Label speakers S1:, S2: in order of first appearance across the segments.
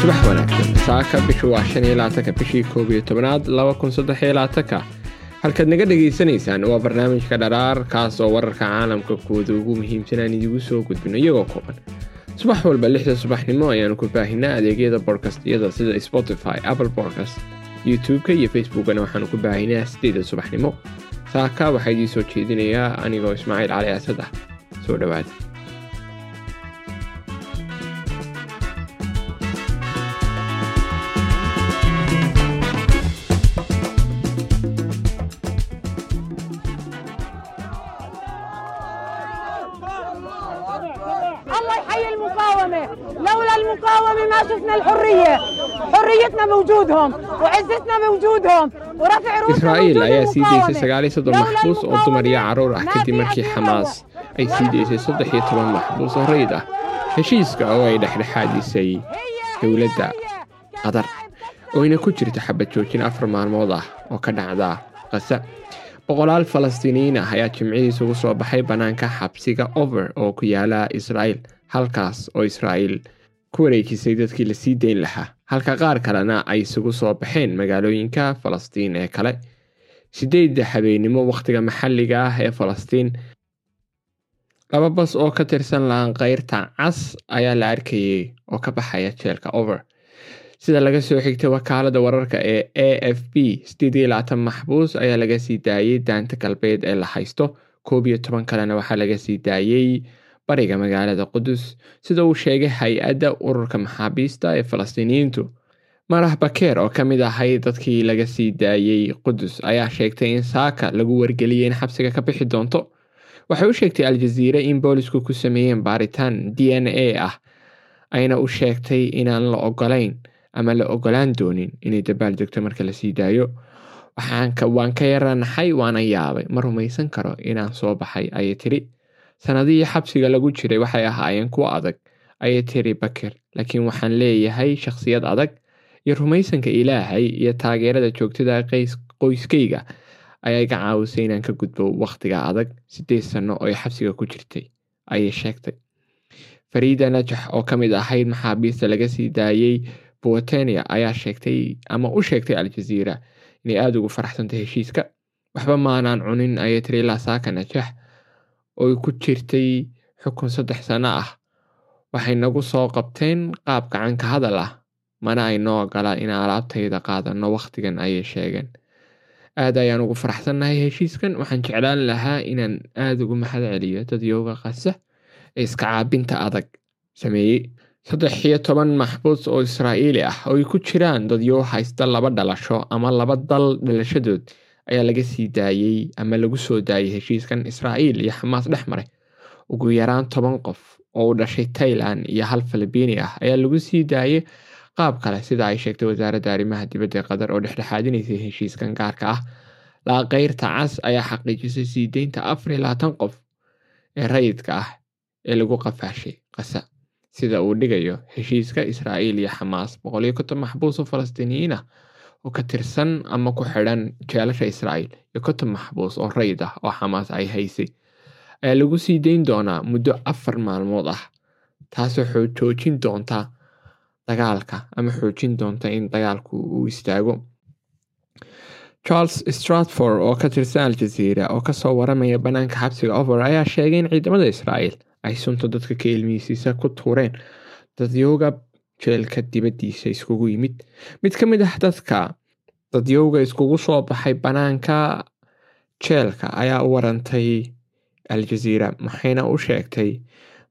S1: subax wanaagsan. Saaka bishu waa shan iyo labaatanka bishii koob iyo tobanaad laba kun saddex iyo labaatanka halkaad naga dhagaysanaysaan waa barnaamijka dharaar kaas oo wararka caalamka kuwada ugu muhiimsan aan idigu soo gudbino iyagoo kooban. Subax walba lixda subaxnimo ayaanu ku baahinaa adeegyada bodkastyada sida spotify apple podcast youtube-ka iyo facebookana waxaanu ku baahinaa sideeda subaxnimo. Saaka waxaa idiin soo jeedinayaa anigoo ismaaciil cali asad ah. Soo dhowaada
S2: الله يحيي المقاومة لولا المقاومة ما شفنا الحرية حريتنا بوجودهم وعزتنا بوجودهم ورفع روسنا
S1: israa'iil
S2: بوجود
S1: ayaa sii daysay
S2: المقاومة.
S1: sagaal iyo soddon
S2: لولا
S1: maxbuus oo dumar iyo carruur ah
S2: ما
S1: kadib
S2: في
S1: markii
S2: عندنا
S1: xamaas ay sii daysay saddex iyo toban maxbuus oo rayid ah heshiiska oo ay dhexdhexaadisay
S2: هي-
S1: dowladda
S2: هي-
S1: qatar oyna ku jirta xabad joojin afar maalmood ah oo ka dhacda qasa boqolaal falastiiniyiin ah ayaa jimcihiis ugu soo baxay bannaanka xabsiga over oo ku yaala israa'iil halkaas oo israa'iil ku wareejisay dadkii la sii dayn lahaa. Halka qaar kalena ay isugu soo baxeen magaalooyinka falastiin ee kale. Sideedda habeennimo wakhtiga maxalliga ah ee falastiin. Laba bas oo ka tirsan laanqayrta cas ayaa la arkayay oo ka baxaya jeelka over. Sida laga soo xigtay wakaalada wararka ee a f b sideed iyo labaatan maxbuus ayaa laga sii daayey daanta galbeed ee la haysto. Koob iyo toban kalena waxaa laga sii daayey bariga magaalada qudus sida uu sheegay hay'adda ururka maxaabiista ee falastiiniyiintu marah bakeer oo ka mid ahay dadkii laga sii daayey qudus ayaa sheegtay in saaka lagu wargeliyey in xabsiga ka bixi doonto. Waxay u sheegtay aljaziire in boolisku ku sameeyeen baaritaan d n a ah ayna u sheegtay inaan la ogolayn ama la ogolaan doonin inay dabaal degto marka la sii daayo. Waan ka yaranaxay waana yaabay. Ma rumaysan karo inaan soo baxay ayay tiri sanadihii xabsiga lagu jiray waxay ahaayeen kuwo adag ayay tiri baker laakiin waxaan leeyahay shakhsiyad adag iyo rumaysanka ilaahay iyo taageerada joogtada qoyskayga ayaa iga caawisay inaan ka gudbo wakhtiga adag sideed sano oo ay xabsiga ku jirtay ayay sheegtay. Fariida najax oo ka mid ahayd maxaabiista laga sii daayey botania ayaa sheegtay ama u sheegtay aljaziira inay aada ugu faraxsantay heshiiska. Waxba maanaan cunin ayay tiri ilaa saaka najax oo ku jirtay xukun saddex sano ah. Waxay nagu soo qabteen qaab gacanka hadal ah mana ay noo ogolaan in alaabtayda qaadano wakhtigan ayay sheegeen. Aad ayaan ugu faraxsannahay heshiiskan. Waxaan jeclaan lahaa inaan aada ugu mahad celiyo dad yooga qasa ee iska caabinta adag. Sameeyey saddex iyo toban maxbuus oo israa'iili ah. Oo ku jiraan dadyo haysta laba dhalasho ama laba dal dhalashadood ayaa laga sii daayey ama lagu soo daayey heshiiskan israa'iil iyo xamaas dhex maray. Ugu yaraan toban qof oo u dhashay tailan iyo hal filibiini ah ayaa lagu sii daayey qaab kale sida ay sheegtay wasaaradda arrimaha dibadda qatar oo dhexdhexaadinaysay heshiiskan gaarka ah. Laaqayrta cas ayaa xaqiijisay sii deynta afar iyo labaatan qof ee rayidka ah ee lagu qafaashay qasa sida uu dhigayo heshiiska israa'iil iyo xamaas boqol iyo konton maxbuus oo falastiiniyiin ah oo ka tirsan ama ku xidhan jeelasha israa'iil iyo konton maxbuus oo rayid ah oo xamaas ay haysay. Ayaa lagu sii dayn doonaa muddo afar maalmood ah taasoo xoo- joojin doonta dagaalka ama xoojin doonta in dagaalku uu istaago. Charles stratford oo ka tirsan aljaziira oo ka soo waramaya bannaanka xabsiga over ayaa sheegay in ciidamada israa'iil ay sunta dadka ka ilmiysiisa ku tuureen dadyooga jeelka dibaddiisa iskugu yimid mid ka mid ah dadka dadyowga iskugu soo baxay bannaanka jeelka ayaa u warantay aljaziira maxayna u sheegtay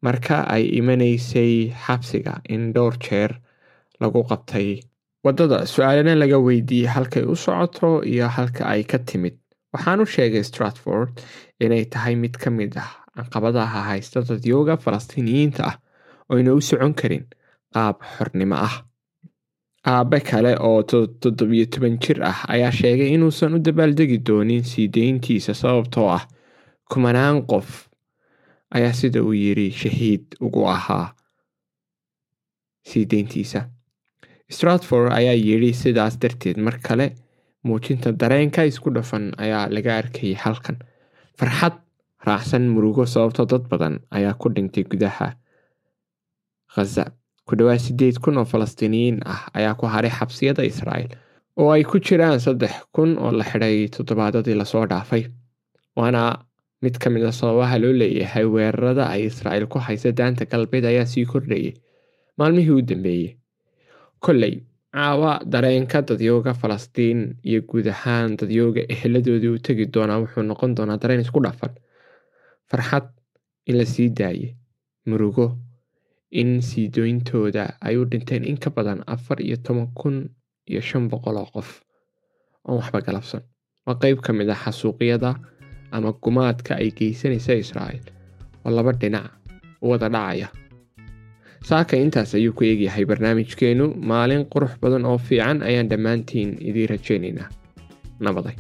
S1: marka ay imanaysay xabsiga in dhowr jeer lagu qabtay waddada su'aalana laga weydiiyey halkay u socoto iyo halka ay ka timid waxaan u sheegay stratford inay tahay mid ka mid ah caqabadaha haysta dadyooga falastiiniyiinta ah oyna u socon karin qaab xornimo ah aabe kale oo to- toddobiyo toban jir ah ayaa sheegay inuusan u dabaaldegi doonin sii deyntiisa sababtoo ah kumanaan qof ayaa sida uu yiri shahiid ugu ahaa sii deyntiisa stratford ayaa yidhi sidaas darteed mar kale muujinta dareenka isku dhafan ayaa laga arkayay halkan farxad raacsan murugo sababto dad badan. Ayaa ku dhintay gudaha khaza ku dhowaad sideed kun oo falastiiniyiin ah ayaa ku haray xabsiyada israa'el oo ay ku jiraan saddex kun oo la xidhay toddobaadadii la soo dhaafay. Waana mid ka mid a sababaha loo leeyahay weerarada ay israa'il ku haysa daanta galbeed ayaa sii kordhayay maalmihii u dambeeyey kolley caawa dareenka dadyooga falastiin iyo guud ahaan dadyooga eheladoodii u tegi doonaa wuxuu noqon doonaa dareen isku dhafan. Farxad in la sii daayay murugo in siidooyintooda ay u dhinteen in ka badan afar iyo toban kun iyo shan boqol oo qof oon waxba galabsan. Waa qeyb ka mid ah xasuuqyada ama gumaadka ay geysanaysa israa'il oo laba dhinac u wada dhacaya. Saaka intaas ayuu ku eegyahay barnaamijkeennu maalin qurux badan oo fiican ayaan dhammaantiin idiin rajaynaynaa. Nabaday